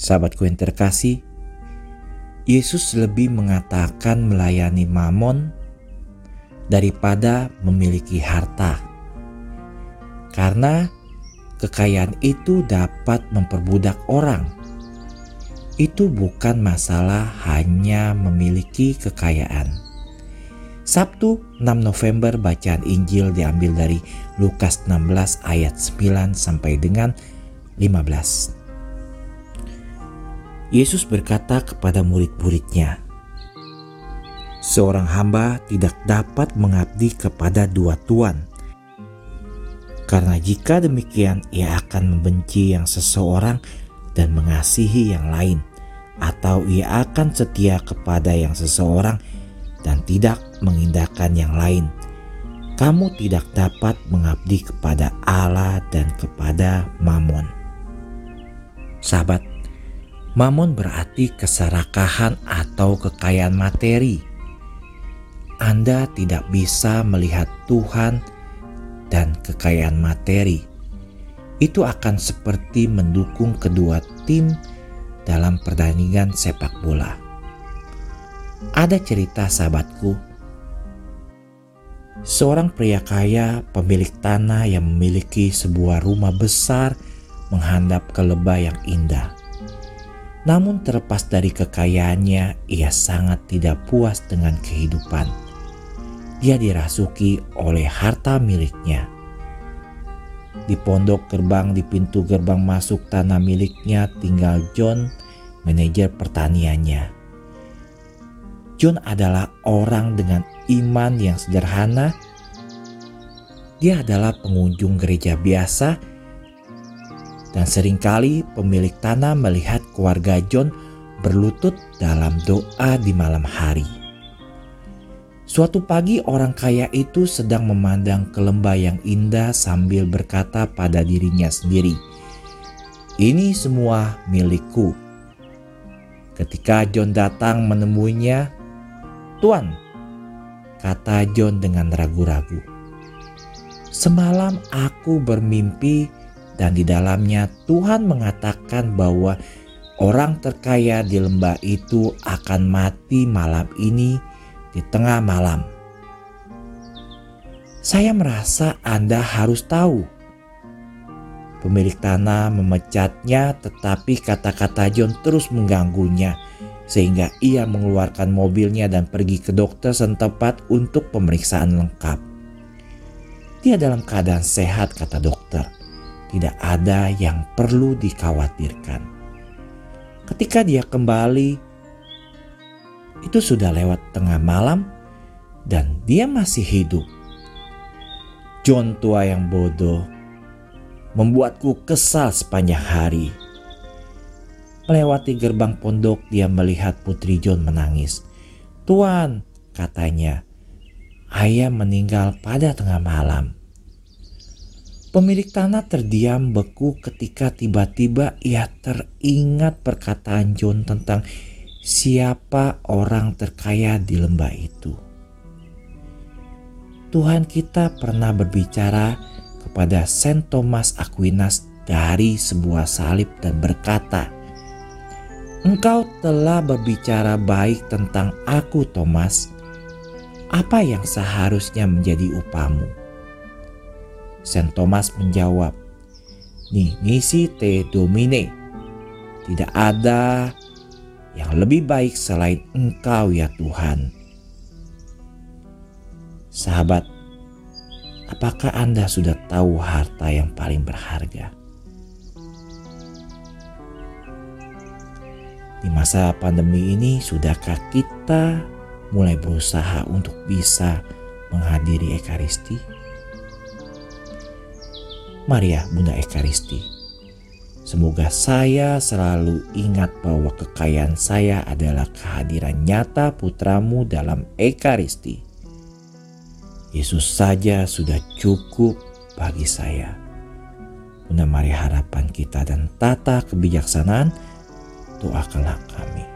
Sahabatku yang terkasih, Yesus lebih mengatakan melayani mamon daripada memiliki harta. Karena kekayaan itu dapat memperbudak orang. Itu bukan masalah hanya memiliki kekayaan. Sabtu 6 November bacaan Injil diambil dari Lukas 16 ayat 9 sampai dengan 15. Yesus berkata kepada murid-muridnya, Seorang hamba tidak dapat mengabdi kepada dua tuan, karena jika demikian, ia akan membenci yang seseorang dan mengasihi yang lain, atau ia akan setia kepada yang seseorang dan tidak mengindahkan yang lain. Kamu tidak dapat mengabdi kepada Allah dan kepada Mamon. Sahabat, Mamon berarti keserakahan atau kekayaan materi. Anda tidak bisa melihat Tuhan dan kekayaan materi, itu akan seperti mendukung kedua tim dalam pertandingan sepak bola. Ada cerita sahabatku, seorang pria kaya pemilik tanah yang memiliki sebuah rumah besar menghadap ke lebah yang indah. Namun terlepas dari kekayaannya, ia sangat tidak puas dengan kehidupan dia dirasuki oleh harta miliknya. Di pondok gerbang di pintu gerbang masuk tanah miliknya tinggal John, manajer pertaniannya. John adalah orang dengan iman yang sederhana. Dia adalah pengunjung gereja biasa dan sering kali pemilik tanah melihat keluarga John berlutut dalam doa di malam hari. Suatu pagi orang kaya itu sedang memandang ke lembah yang indah sambil berkata pada dirinya sendiri, "Ini semua milikku." Ketika John datang menemuinya, "Tuan," kata John dengan ragu-ragu, "Semalam aku bermimpi dan di dalamnya Tuhan mengatakan bahwa orang terkaya di lembah itu akan mati malam ini." di tengah malam. Saya merasa Anda harus tahu. Pemilik tanah memecatnya, tetapi kata-kata John terus mengganggunya, sehingga ia mengeluarkan mobilnya dan pergi ke dokter setempat untuk pemeriksaan lengkap. Dia dalam keadaan sehat, kata dokter. Tidak ada yang perlu dikhawatirkan. Ketika dia kembali, itu sudah lewat tengah malam dan dia masih hidup. John tua yang bodoh membuatku kesal sepanjang hari. Melewati gerbang pondok dia melihat putri John menangis. Tuan, katanya, ayah meninggal pada tengah malam. Pemilik tanah terdiam beku ketika tiba-tiba ia teringat perkataan John tentang siapa orang terkaya di lembah itu. Tuhan kita pernah berbicara kepada Saint Thomas Aquinas dari sebuah salib dan berkata, Engkau telah berbicara baik tentang aku Thomas. Apa yang seharusnya menjadi upamu? Saint Thomas menjawab, Ni nisi te domine. Tidak ada yang lebih baik selain Engkau, ya Tuhan. Sahabat, apakah Anda sudah tahu harta yang paling berharga? Di masa pandemi ini, sudahkah kita mulai berusaha untuk bisa menghadiri Ekaristi? Maria, Bunda Ekaristi Semoga saya selalu ingat bahwa kekayaan saya adalah kehadiran nyata putramu dalam Ekaristi. Yesus saja sudah cukup bagi saya. Bunda Maria harapan kita dan tata kebijaksanaan, doakanlah kami.